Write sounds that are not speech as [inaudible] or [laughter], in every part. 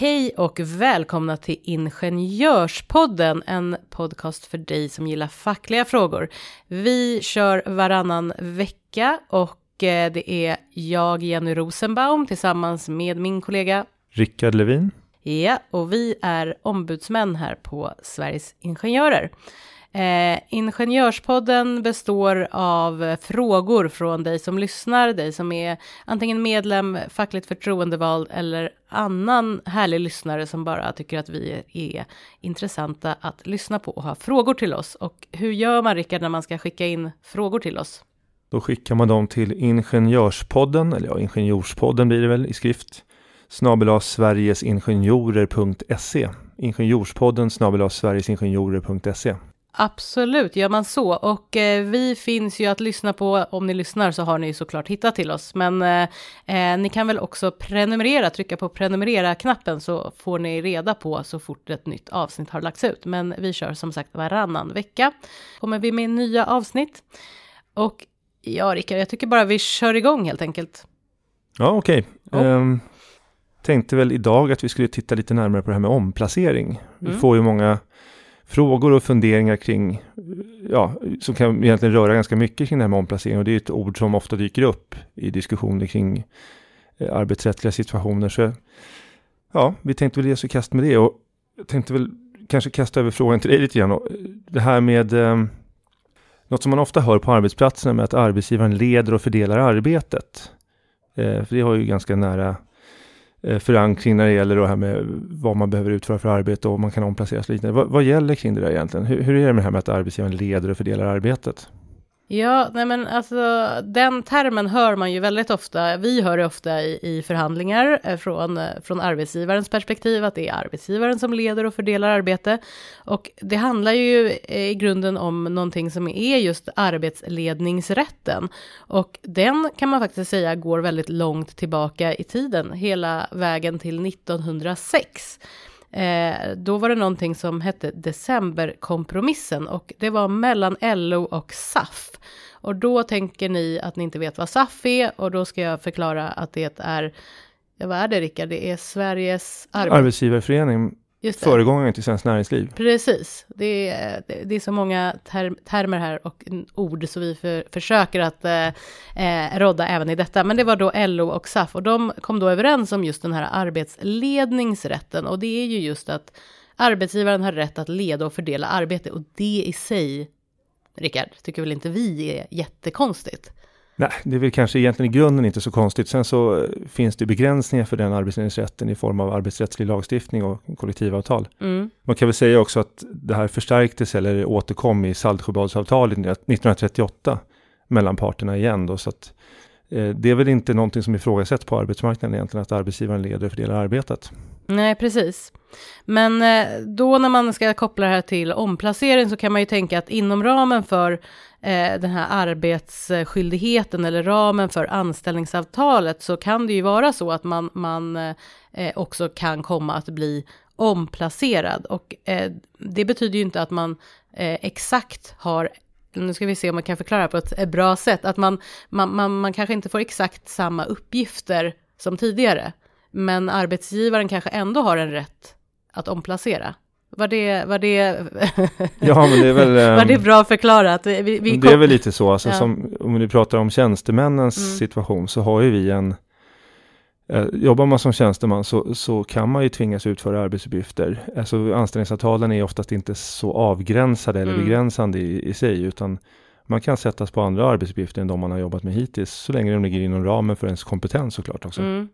Hej och välkomna till Ingenjörspodden, en podcast för dig som gillar fackliga frågor. Vi kör varannan vecka och eh, det är jag, Jenny Rosenbaum, tillsammans med min kollega Rickard Levin. Ja, och vi är ombudsmän här på Sveriges Ingenjörer. Eh, Ingenjörspodden består av frågor från dig som lyssnar, dig som är antingen medlem, fackligt förtroendevald eller annan härlig lyssnare som bara tycker att vi är intressanta att lyssna på och ha frågor till oss. Och hur gör man Rickard när man ska skicka in frågor till oss? Då skickar man dem till Ingenjörspodden, eller ja, Ingenjorspodden blir det väl i skrift, snabel sverigesingenjorer.se. Ingenjorspodden snabel sverigesingenjorer.se. Absolut, gör man så. Och eh, vi finns ju att lyssna på. Om ni lyssnar så har ni såklart hittat till oss. Men eh, eh, ni kan väl också prenumerera, trycka på prenumerera-knappen så får ni reda på så fort ett nytt avsnitt har lagts ut. Men vi kör som sagt varannan vecka. Kommer vi med nya avsnitt. Och ja, Rickard, jag tycker bara vi kör igång helt enkelt. Ja, okej. Okay. Oh. Um, tänkte väl idag att vi skulle titta lite närmare på det här med omplacering. Vi mm. får ju många frågor och funderingar kring, ja, som kan egentligen röra ganska mycket kring det här med omplacering och det är ett ord som ofta dyker upp i diskussioner kring eh, arbetsrättsliga situationer. Så ja, vi tänkte väl ge oss i kast med det och jag tänkte väl kanske kasta över frågan till dig lite grann. Eh, det här med eh, något som man ofta hör på arbetsplatserna med att arbetsgivaren leder och fördelar arbetet. Eh, för det har ju ganska nära Eh, förankring när det gäller det här med vad man behöver utföra för arbete och man kan omplaceras lite. Vad, vad gäller kring det där egentligen? Hur, hur är det med det här med att arbetsgivaren leder och fördelar arbetet? Ja, nej men alltså den termen hör man ju väldigt ofta. Vi hör det ofta i, i förhandlingar eh, från, eh, från arbetsgivarens perspektiv att det är arbetsgivaren som leder och fördelar arbete. Och det handlar ju eh, i grunden om någonting som är just arbetsledningsrätten. Och den kan man faktiskt säga går väldigt långt tillbaka i tiden, hela vägen till 1906. Eh, då var det någonting som hette decemberkompromissen och det var mellan LO och SAF. Och då tänker ni att ni inte vet vad SAF är och då ska jag förklara att det är, ja, vad är det Rickard? Det är Sveriges Arbets arbetsgivarförening föregångaren till Svenskt Näringsliv. Precis, det är, det är så många term, termer här och ord så vi för, försöker att eh, eh, rodda även i detta. Men det var då LO och SAF och de kom då överens om just den här arbetsledningsrätten och det är ju just att arbetsgivaren har rätt att leda och fördela arbete och det i sig, Rickard, tycker väl inte vi är jättekonstigt? Nej, det är väl kanske egentligen i grunden inte så konstigt. Sen så eh, finns det begränsningar för den arbetsledningsrätten i form av arbetsrättslig lagstiftning och kollektivavtal. Mm. Man kan väl säga också att det här förstärktes eller återkom i Saltsjöbadsavtalet 1938 mellan parterna igen då, så att eh, det är väl inte någonting som ifrågasätts på arbetsmarknaden egentligen, att arbetsgivaren leder och fördelar arbetet. Nej, precis. Men eh, då när man ska koppla det här till omplacering så kan man ju tänka att inom ramen för eh, den här arbetsskyldigheten eller ramen för anställningsavtalet så kan det ju vara så att man, man eh, också kan komma att bli omplacerad. Och eh, det betyder ju inte att man eh, exakt har nu ska vi se om man kan förklara på ett bra sätt, att man, man, man, man kanske inte får exakt samma uppgifter som tidigare. Men arbetsgivaren kanske ändå har en rätt att omplacera. Var det, var det, [laughs] ja, men det är väl, [laughs] var det ehm, bra förklarat? Vi, vi det är väl lite så, alltså, ja. som, om du pratar om tjänstemännens mm. situation så har ju vi en eh, Jobbar man som tjänsteman så, så kan man ju tvingas utföra arbetsuppgifter. Alltså anställningsavtalen är oftast inte så avgränsade eller mm. begränsande i, i sig utan man kan sättas på andra arbetsuppgifter än de man har jobbat med hittills så länge de ligger inom ramen för ens kompetens såklart också. Mm.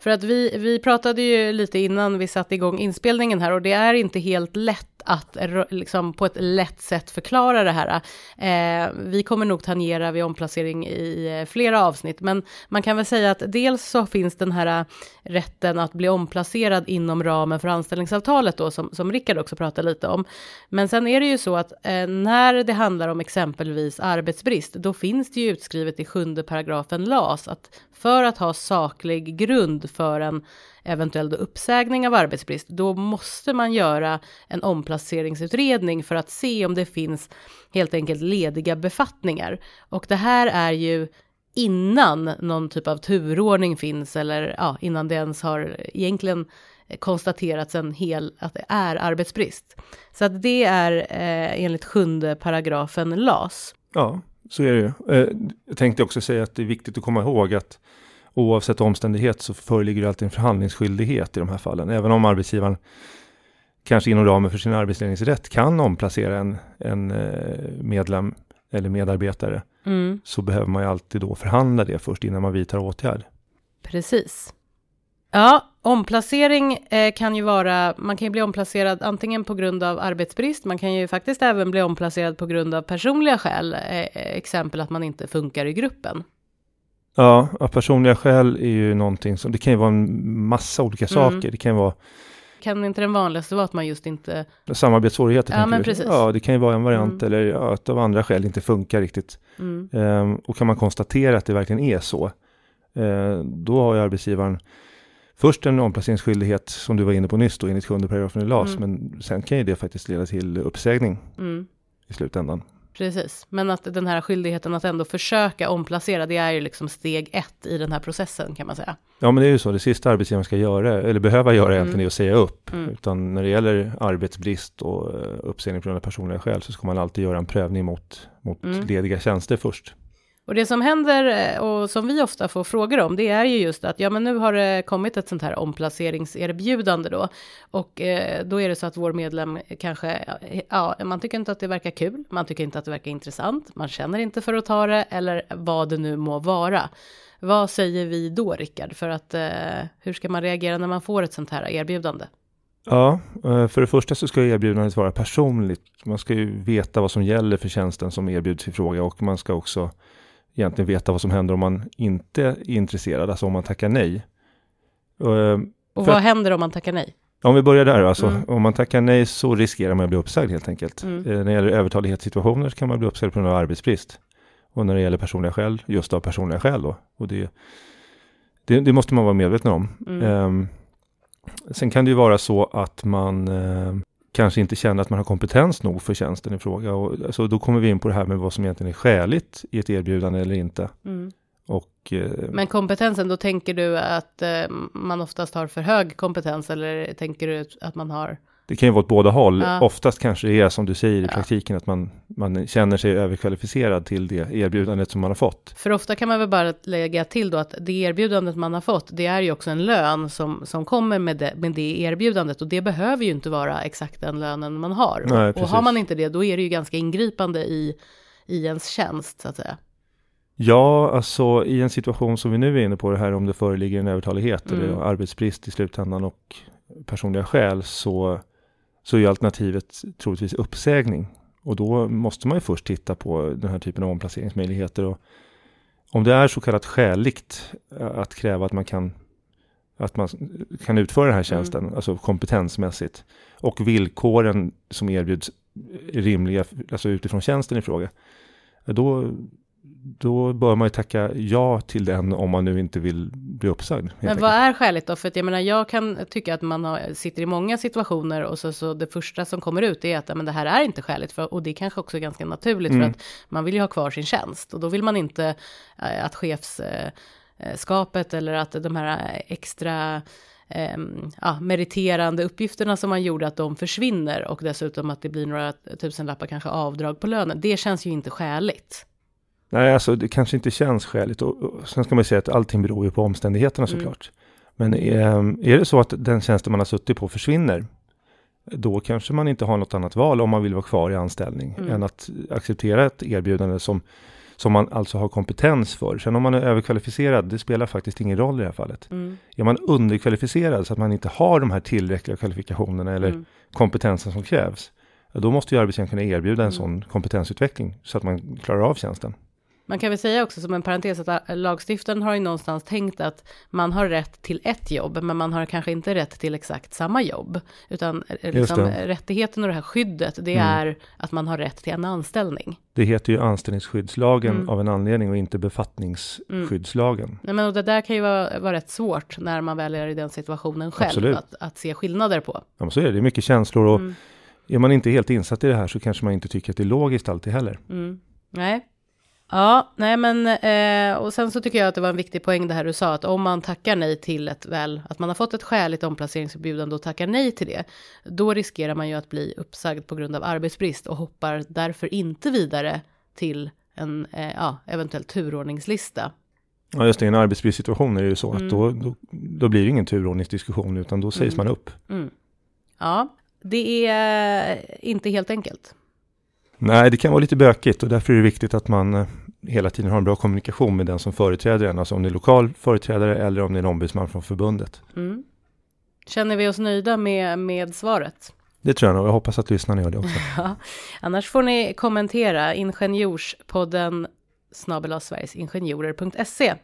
För att vi, vi pratade ju lite innan vi satte igång inspelningen här och det är inte helt lätt att liksom på ett lätt sätt förklara det här. Eh, vi kommer nog tangera vid omplacering i eh, flera avsnitt, men man kan väl säga att dels så finns den här eh, rätten att bli omplacerad inom ramen för anställningsavtalet då, som, som Rickard också pratade lite om. Men sen är det ju så att eh, när det handlar om exempelvis arbetsbrist, då finns det ju utskrivet i sjunde paragrafen LAS att för att ha saklig grund för en eventuell uppsägning av arbetsbrist, då måste man göra en omplaceringsutredning för att se om det finns helt enkelt lediga befattningar. Och det här är ju innan någon typ av turordning finns eller ja, innan det ens har egentligen konstaterats en hel, att det är arbetsbrist. Så att det är eh, enligt sjunde paragrafen LAS. Ja, så är det ju. Eh, jag tänkte också säga att det är viktigt att komma ihåg att oavsett omständighet så föreligger det alltid en förhandlingsskyldighet i de här fallen. Även om arbetsgivaren kanske inom ramen för sin arbetsledningsrätt kan omplacera en, en eh, medlem eller medarbetare mm. så behöver man ju alltid då förhandla det först innan man vidtar åtgärd. Precis. Ja, omplacering eh, kan ju vara, man kan ju bli omplacerad antingen på grund av arbetsbrist, man kan ju faktiskt även bli omplacerad på grund av personliga skäl, eh, exempel att man inte funkar i gruppen. Ja, personliga skäl är ju någonting som, det kan ju vara en massa olika mm. saker, det kan ju vara kan inte den vanligaste vara att man just inte... Samarbetssvårigheter? Ja, men du. precis. Ja, det kan ju vara en variant mm. eller ja, att av andra skäl inte funkar riktigt. Mm. Um, och kan man konstatera att det verkligen är så, uh, då har ju arbetsgivaren först en omplaceringsskyldighet som du var inne på nyss då enligt sjunde paragrafen i LAS, mm. men sen kan ju det faktiskt leda till uppsägning mm. i slutändan. Precis, men att den här skyldigheten att ändå försöka omplacera, det är ju liksom steg ett i den här processen kan man säga. Ja, men det är ju så, det sista arbetsgivaren ska göra, eller behöva göra mm. egentligen, är att säga upp. Mm. Utan när det gäller arbetsbrist och eh, uppsägning på grund av personliga skäl så ska man alltid göra en prövning mot, mot mm. lediga tjänster först. Och det som händer eh, och som vi ofta får frågor om, det är ju just att ja, men nu har det kommit ett sånt här omplaceringserbjudande då och eh, då är det så att vår medlem kanske, eh, ja, man tycker inte att det verkar kul, man tycker inte att det verkar intressant, man känner inte för att ta det eller vad det nu må vara. Vad säger vi då, Rickard, för att eh, hur ska man reagera när man får ett sånt här erbjudande? Ja, eh, för det första så ska erbjudandet vara personligt. Man ska ju veta vad som gäller för tjänsten som erbjuds i fråga och man ska också egentligen veta vad som händer om man inte är intresserad, alltså om man tackar nej. Eh, och vad att, händer om man tackar nej? Om vi börjar där, alltså mm. om man tackar nej så riskerar man att bli uppsagd helt enkelt. Mm. Eh, när det gäller övertalighetssituationer så kan man bli uppsagd på grund av arbetsbrist. Och när det gäller personliga skäl, just av personliga skäl då. Och det, det, det måste man vara medveten om. Mm. Um, sen kan det ju vara så att man uh, kanske inte känner att man har kompetens nog för tjänsten i fråga. Och, alltså, då kommer vi in på det här med vad som egentligen är skäligt i ett erbjudande eller inte. Mm. Och, eh, Men kompetensen, då tänker du att eh, man oftast har för hög kompetens eller tänker du att man har det kan ju vara åt båda håll. Ja. Oftast kanske det är som du säger i ja. praktiken att man, man känner sig överkvalificerad till det erbjudandet som man har fått. För ofta kan man väl bara lägga till då att det erbjudandet man har fått, det är ju också en lön som, som kommer med det, med det erbjudandet och det behöver ju inte vara exakt den lönen man har. Nej, och har man inte det, då är det ju ganska ingripande i, i ens tjänst så att säga. Ja, alltså i en situation som vi nu är inne på det här om det föreligger en övertalighet mm. eller arbetsbrist i slutändan och personliga skäl så så är alternativet troligtvis uppsägning. Och då måste man ju först titta på den här typen av omplaceringsmöjligheter. Och om det är så kallat skäligt eh, att kräva att man kan, att man kan utföra den här tjänsten, mm. alltså kompetensmässigt, och villkoren som erbjuds rimliga, alltså utifrån tjänsten i fråga, då då bör man ju tacka ja till den om man nu inte vill bli uppsagd. Men vad är skäligt då? För att jag menar, jag kan tycka att man har, sitter i många situationer och så, så det första som kommer ut är att men det här är inte skäligt. För, och det är kanske också ganska naturligt mm. för att man vill ju ha kvar sin tjänst och då vill man inte äh, att chefskapet äh, eller att de här extra eh, ja, meriterande uppgifterna som man gjorde, att de försvinner och dessutom att det blir några tusenlappar kanske avdrag på lönen. Det känns ju inte skäligt. Nej, alltså det kanske inte känns skäligt. Och, och sen ska man säga att allting beror ju på omständigheterna mm. såklart. Men är, är det så att den tjänsten man har suttit på försvinner, då kanske man inte har något annat val om man vill vara kvar i anställning mm. än att acceptera ett erbjudande som, som man alltså har kompetens för. Sen om man är överkvalificerad, det spelar faktiskt ingen roll i det här fallet. Mm. Är man underkvalificerad så att man inte har de här tillräckliga kvalifikationerna eller mm. kompetensen som krävs, då måste ju arbetsgivaren kunna erbjuda en mm. sån kompetensutveckling så att man klarar av tjänsten. Man kan väl säga också som en parentes att äh, lagstiftaren har ju någonstans tänkt att man har rätt till ett jobb, men man har kanske inte rätt till exakt samma jobb. Utan äh, liksom, rättigheten och det här skyddet, det mm. är att man har rätt till en anställning. Det heter ju anställningsskyddslagen mm. av en anledning och inte befattningsskyddslagen. Mm. Nej, men det där kan ju vara, vara rätt svårt när man väl är i den situationen själv, att, att, se skillnader på. Ja, men så är det, det är mycket känslor och mm. är man inte helt insatt i det här så kanske man inte tycker att det är logiskt alltid heller. Mm. Nej, Ja, nej men eh, och sen så tycker jag att det var en viktig poäng det här du sa att om man tackar nej till ett väl, att man har fått ett skäligt omplaceringserbjudande och tackar nej till det, då riskerar man ju att bli uppsagd på grund av arbetsbrist och hoppar därför inte vidare till en eh, ja, eventuell turordningslista. Ja, just det, i en arbetsbristsituation är det ju så mm. att då, då, då, blir det ingen turordningsdiskussion utan då sägs mm. man upp. Mm. Ja, det är inte helt enkelt. Nej, det kan vara lite bökigt och därför är det viktigt att man eh, hela tiden har en bra kommunikation med den som företräder en, alltså om det är lokal företrädare eller om det är en ombudsman från förbundet. Mm. Känner vi oss nöjda med, med svaret? Det tror jag nog, jag hoppas att lyssnarna gör det också. [laughs] ja. Annars får ni kommentera Ingenjorspodden snabel sverigesingenjorer.se.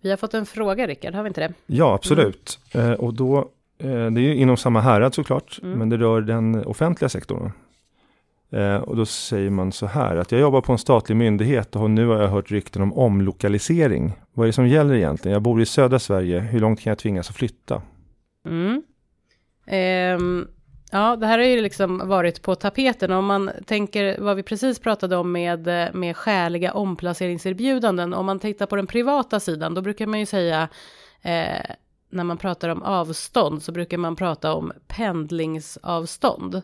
Vi har fått en fråga, Rickard, har vi inte det? Ja, absolut. Mm. Eh, och då, eh, det är ju inom samma härad såklart, mm. men det rör den offentliga sektorn. Eh, och då säger man så här att jag jobbar på en statlig myndighet och nu har jag hört rykten om omlokalisering. Vad är det som gäller egentligen? Jag bor i södra Sverige. Hur långt kan jag tvingas att flytta? Mm. Um, ja, det här har ju liksom varit på tapeten. Om man tänker vad vi precis pratade om med, med skäliga omplaceringserbjudanden. Om man tittar på den privata sidan, då brukar man ju säga eh, när man pratar om avstånd så brukar man prata om pendlingsavstånd.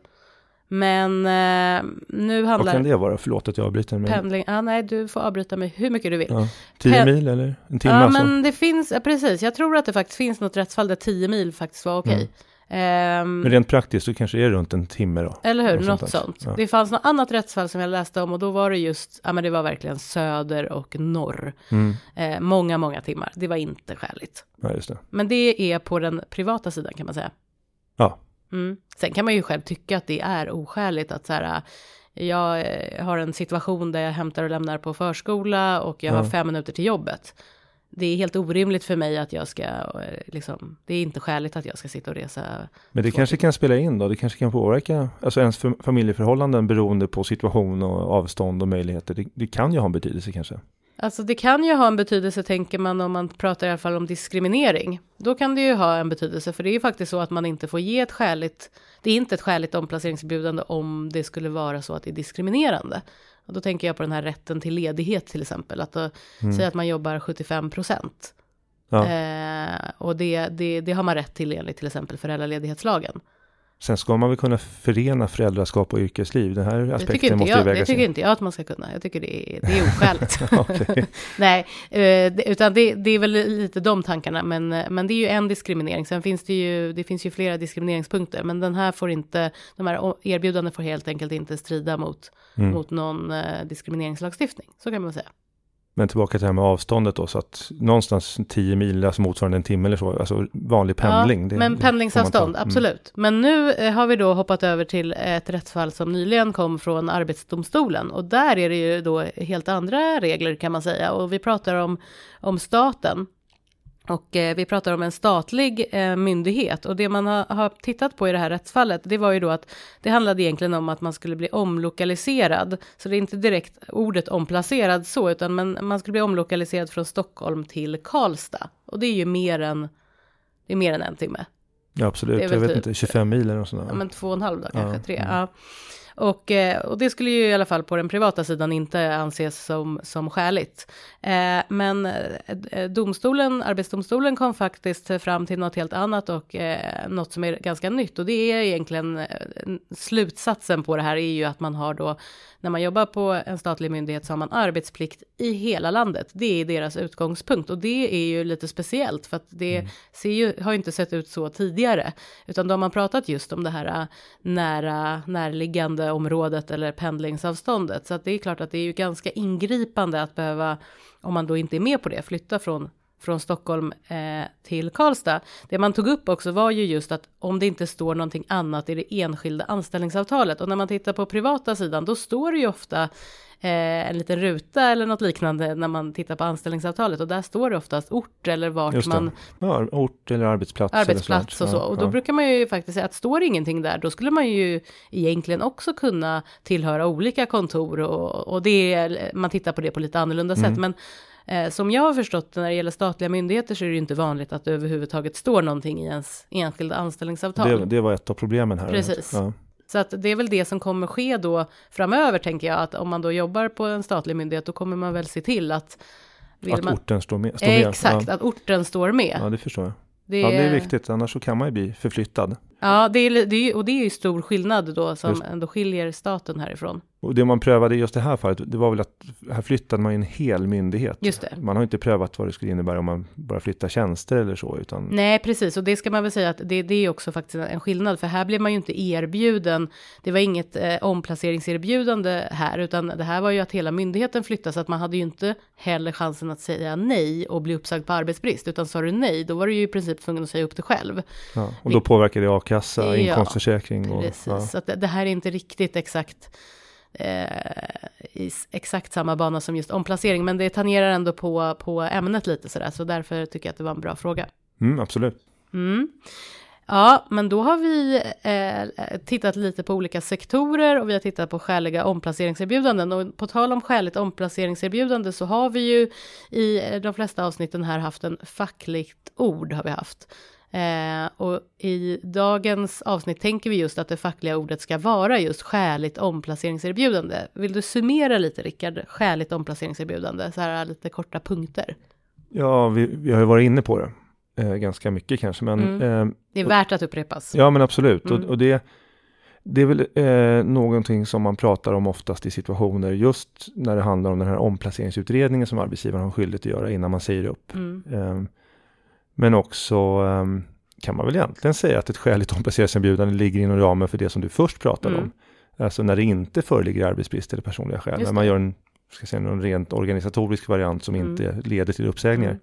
Men eh, nu handlar... Vad kan det vara? Förlåt att jag avbryter. Men... Pendling, ja, nej, du får avbryta mig hur mycket du vill. Ja, tio Pe mil eller en timme? Ja, alltså. men det finns, precis. Jag tror att det faktiskt finns något rättsfall där tio mil faktiskt var okej. Okay. Mm. Um, men rent praktiskt så kanske det är runt en timme då? Eller hur, något, något sånt. Ja. Det fanns något annat rättsfall som jag läste om och då var det just, ja men det var verkligen söder och norr. Mm. Eh, många, många timmar. Det var inte skäligt. Ja, det. Men det är på den privata sidan kan man säga. Ja. Mm. Sen kan man ju själv tycka att det är oskäligt att så här, jag eh, har en situation där jag hämtar och lämnar på förskola och jag ja. har fem minuter till jobbet. Det är helt orimligt för mig att jag ska, eh, liksom, det är inte skäligt att jag ska sitta och resa. Men det kanske kan spela in då, det kanske kan påverka, alltså ens familjeförhållanden beroende på situation och avstånd och möjligheter. Det, det kan ju ha en betydelse kanske. Alltså det kan ju ha en betydelse tänker man om man pratar i alla fall om diskriminering. Då kan det ju ha en betydelse för det är ju faktiskt så att man inte får ge ett skäligt, det är inte ett skäligt omplaceringserbjudande om det skulle vara så att det är diskriminerande. Och då tänker jag på den här rätten till ledighet till exempel, att mm. säga att man jobbar 75 procent. Ja. Eh, och det, det, det har man rätt till enligt till exempel föräldraledighetslagen. Sen ska man väl kunna förena föräldraskap och yrkesliv. Den här aspekten måste jag, ju vägas Det tycker in. inte jag att man ska kunna. Jag tycker det är, det är [laughs] oskäligt. [laughs] [laughs] Nej, eh, utan det, det, är väl lite de tankarna. Men, men det är ju en diskriminering. Sen finns det ju, det finns ju flera diskrimineringspunkter. Men den här får inte, de här erbjudandena får helt enkelt inte strida mot, mm. mot någon eh, diskrimineringslagstiftning. Så kan man säga. Men tillbaka till det här med avståndet då, så att någonstans 10 mil, alltså motsvarande en timme eller så, alltså vanlig pendling. Ja, det, men pendlingsavstånd, mm. absolut. Men nu eh, har vi då hoppat över till ett rättsfall som nyligen kom från Arbetsdomstolen och där är det ju då helt andra regler kan man säga och vi pratar om, om staten och eh, vi pratar om en statlig eh, myndighet och det man har, har, tittat på i det här rättsfallet, det var ju då att det handlade egentligen om att man skulle bli omlokaliserad. Så det är inte direkt ordet omplacerad så, utan men man skulle bli omlokaliserad från Stockholm till Karlstad. Och det är ju mer än, det är mer än en timme. Ja, absolut. Jag vet typ, inte, 25 mil eller något sånt där. Ja, men två och en halv då, kanske ja, tre. Ja. Och, eh, och det skulle ju i alla fall på den privata sidan inte anses som, som skäligt. Eh, men eh, domstolen, Arbetsdomstolen kom faktiskt fram till något helt annat och något som är ganska nytt. Och det är egentligen slutsatsen på det här är ju att man har då när man jobbar på en statlig myndighet så har man arbetsplikt i hela landet. Det är deras utgångspunkt och det är ju lite speciellt för att det mm. ser ju, har ju inte sett ut så tidigare. Utan då har man pratat just om det här nära, närliggande området eller pendlingsavståndet. Så att det är klart att det är ju ganska ingripande att behöva, om man då inte är med på det, flytta från från Stockholm eh, till Karlstad. Det man tog upp också var ju just att om det inte står någonting annat i det enskilda anställningsavtalet och när man tittar på privata sidan då står det ju ofta eh, en liten ruta eller något liknande när man tittar på anställningsavtalet och där står det oftast ort eller vart man... Ja, ort eller arbetsplats. Arbetsplats eller och så. Och då ja. brukar man ju faktiskt säga att står ingenting där, då skulle man ju egentligen också kunna tillhöra olika kontor och, och det är, man tittar på det på lite annorlunda mm. sätt. Men Eh, som jag har förstått när det gäller statliga myndigheter så är det ju inte vanligt att det överhuvudtaget står någonting i ens enskilda anställningsavtal. Det, det var ett av problemen här. Precis. Ja. Så att det är väl det som kommer ske då framöver tänker jag att om man då jobbar på en statlig myndighet då kommer man väl se till att att man... orten står med. Står med. Exakt, ja. att orten står med. Ja, det förstår jag. Det... Ja, det är viktigt, annars så kan man ju bli förflyttad. Ja, det är, det är, och det är ju stor skillnad då som just. ändå skiljer staten härifrån. Och det man prövade i just det här fallet, det var väl att här flyttade man en hel myndighet. Just det. Man har inte prövat vad det skulle innebära om man bara flyttar tjänster eller så, utan. Nej, precis, och det ska man väl säga att det, det är också faktiskt en skillnad, för här blev man ju inte erbjuden. Det var inget eh, omplaceringserbjudande här, utan det här var ju att hela myndigheten flyttas, så att man hade ju inte heller chansen att säga nej och bli uppsagd på arbetsbrist, utan sa du nej, då var du ju i princip tvungen att säga upp dig själv. Ja, och då påverkar det a-kassa, ja, inkomstförsäkring. Och, precis, ja. så att det, det här är inte riktigt exakt eh, i exakt samma bana som just omplacering, men det tangerar ändå på, på ämnet lite sådär, så därför tycker jag att det var en bra fråga. Mm, absolut. Mm. Ja, men då har vi eh, tittat lite på olika sektorer och vi har tittat på skäliga omplaceringserbjudanden. Och på tal om skäligt omplaceringserbjudande så har vi ju i de flesta avsnitten här haft en fackligt ord har vi haft. Eh, och i dagens avsnitt tänker vi just att det fackliga ordet ska vara just skäligt omplaceringserbjudande. Vill du summera lite Rickard, skäligt omplaceringserbjudande, så här lite korta punkter? Ja, vi, vi har ju varit inne på det eh, ganska mycket kanske, men... Mm. Eh, det är värt att upprepas. Ja, men absolut. Mm. Och, och, det, det är väl eh, någonting som man pratar om oftast i situationer just när det handlar om den här omplaceringsutredningen som arbetsgivaren har skyldighet att göra innan man säger upp. Mm. Eh, men också um, kan man väl egentligen säga att ett skäligt omplaceringserbjudande ligger inom ramen för det som du först pratade mm. om. Alltså när det inte föreligger arbetsbrist eller personliga skäl. När man gör en, ska säga, någon rent organisatorisk variant som mm. inte leder till uppsägningar.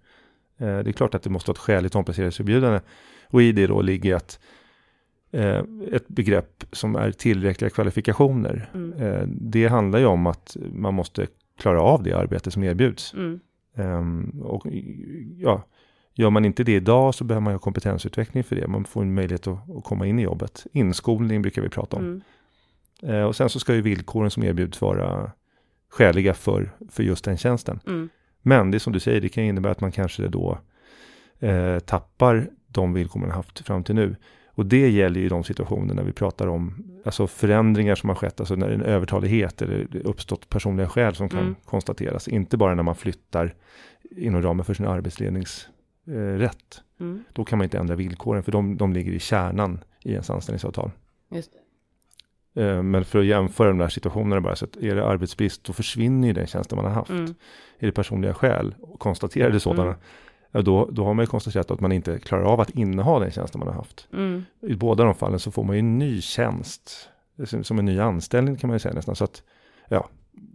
Mm. Uh, det är klart att det måste vara ett skäligt omplaceringserbjudande. Och i det då ligger att uh, ett begrepp som är tillräckliga kvalifikationer. Uh, det handlar ju om att man måste klara av det arbete som erbjuds. Um, och ja, Gör man inte det idag så behöver man ha kompetensutveckling för det. Man får en möjlighet att, att komma in i jobbet. Inskolning brukar vi prata om. Mm. Eh, och sen så ska ju villkoren som erbjuds vara skäliga för, för just den tjänsten. Mm. Men det som du säger, det kan innebära att man kanske då eh, tappar de villkor man haft fram till nu. Och det gäller ju de situationer när vi pratar om alltså förändringar som har skett, alltså när är en övertalighet eller det uppstått personliga skäl som kan mm. konstateras. Inte bara när man flyttar inom ramen för sin arbetslednings eh, rätt. Mm. Då kan man inte ändra villkoren för de, de ligger i kärnan i ens anställningsavtal. Just eh, men för att jämföra de där situationerna bara, så att är det arbetsbrist då försvinner ju den tjänsten man har haft. Mm. Är det personliga skäl, och konstaterade sådana, mm. ja, då, då har man ju konstaterat att man inte klarar av att inneha den tjänsten man har haft. Mm. I båda de fallen så får man ju en ny tjänst, som en ny anställning kan man ju säga nästan. Så att, ja,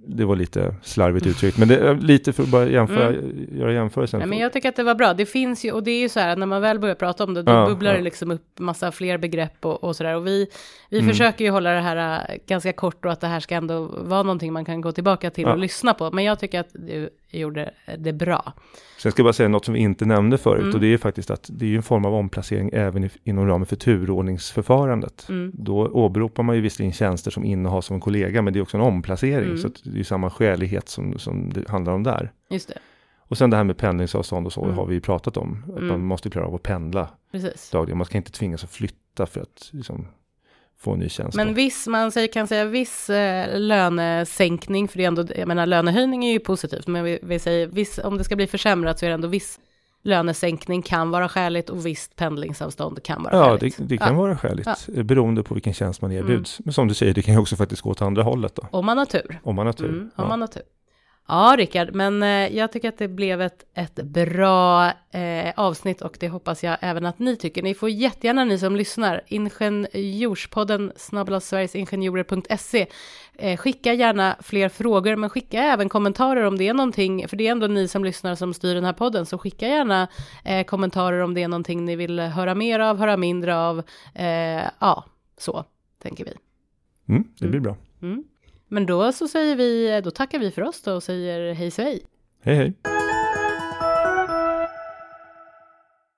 det var lite slarvigt uttryckt, men det är lite för att bara jämföra, mm. göra jämförelsen. Ja, men jag tycker att det var bra. Det finns ju, och det är ju så här, när man väl börjar prata om det, då ja, bubblar ja. det liksom upp massa fler begrepp och, och så där. Och vi, vi mm. försöker ju hålla det här äh, ganska kort och att det här ska ändå vara någonting man kan gå tillbaka till ja. och lyssna på. Men jag tycker att du gjorde det bra. Sen ska jag bara säga något som vi inte nämnde förut mm. och det är faktiskt att det är en form av omplacering även i, inom ramen för turordningsförfarandet. Mm. Då åberopar man ju visserligen tjänster som innehas av en kollega men det är också en omplacering mm. så det är samma skälighet som, som det handlar om där. Just det. Och sen det här med pendlingsavstånd och så mm. har vi pratat om. Att mm. man måste klara av att pendla Precis. dagligen. Man ska inte tvingas att flytta för att liksom, få en ny tjänst. Men viss, man säger, kan säga viss eh, lönesänkning, för det är ändå, jag menar lönehöjning är ju positivt, men vi, vi säger viss, om det ska bli försämrat så är det ändå viss lönesänkning kan vara skäligt och visst pendlingsavstånd kan vara ja, skäligt. Det, det kan ja, vara skäligt, ja. beroende på vilken tjänst man erbjuds. Mm. Men som du säger, det kan ju också faktiskt gå åt andra hållet. Då. Om man har tur. Om man har tur. Mm, om ja. man har tur. Ja, Rickard, men eh, jag tycker att det blev ett, ett bra eh, avsnitt och det hoppas jag även att ni tycker. Ni får jättegärna ni som lyssnar, ingenjorspodden snabblasverigesingenjorer.se. Eh, skicka gärna fler frågor, men skicka även kommentarer om det är någonting, för det är ändå ni som lyssnar som styr den här podden, så skicka gärna eh, kommentarer om det är någonting ni vill höra mer av, höra mindre av. Eh, ja, så tänker vi. Mm, det blir bra. Mm. Men då så säger vi, då tackar vi för oss då och säger hej svej. Hej hej.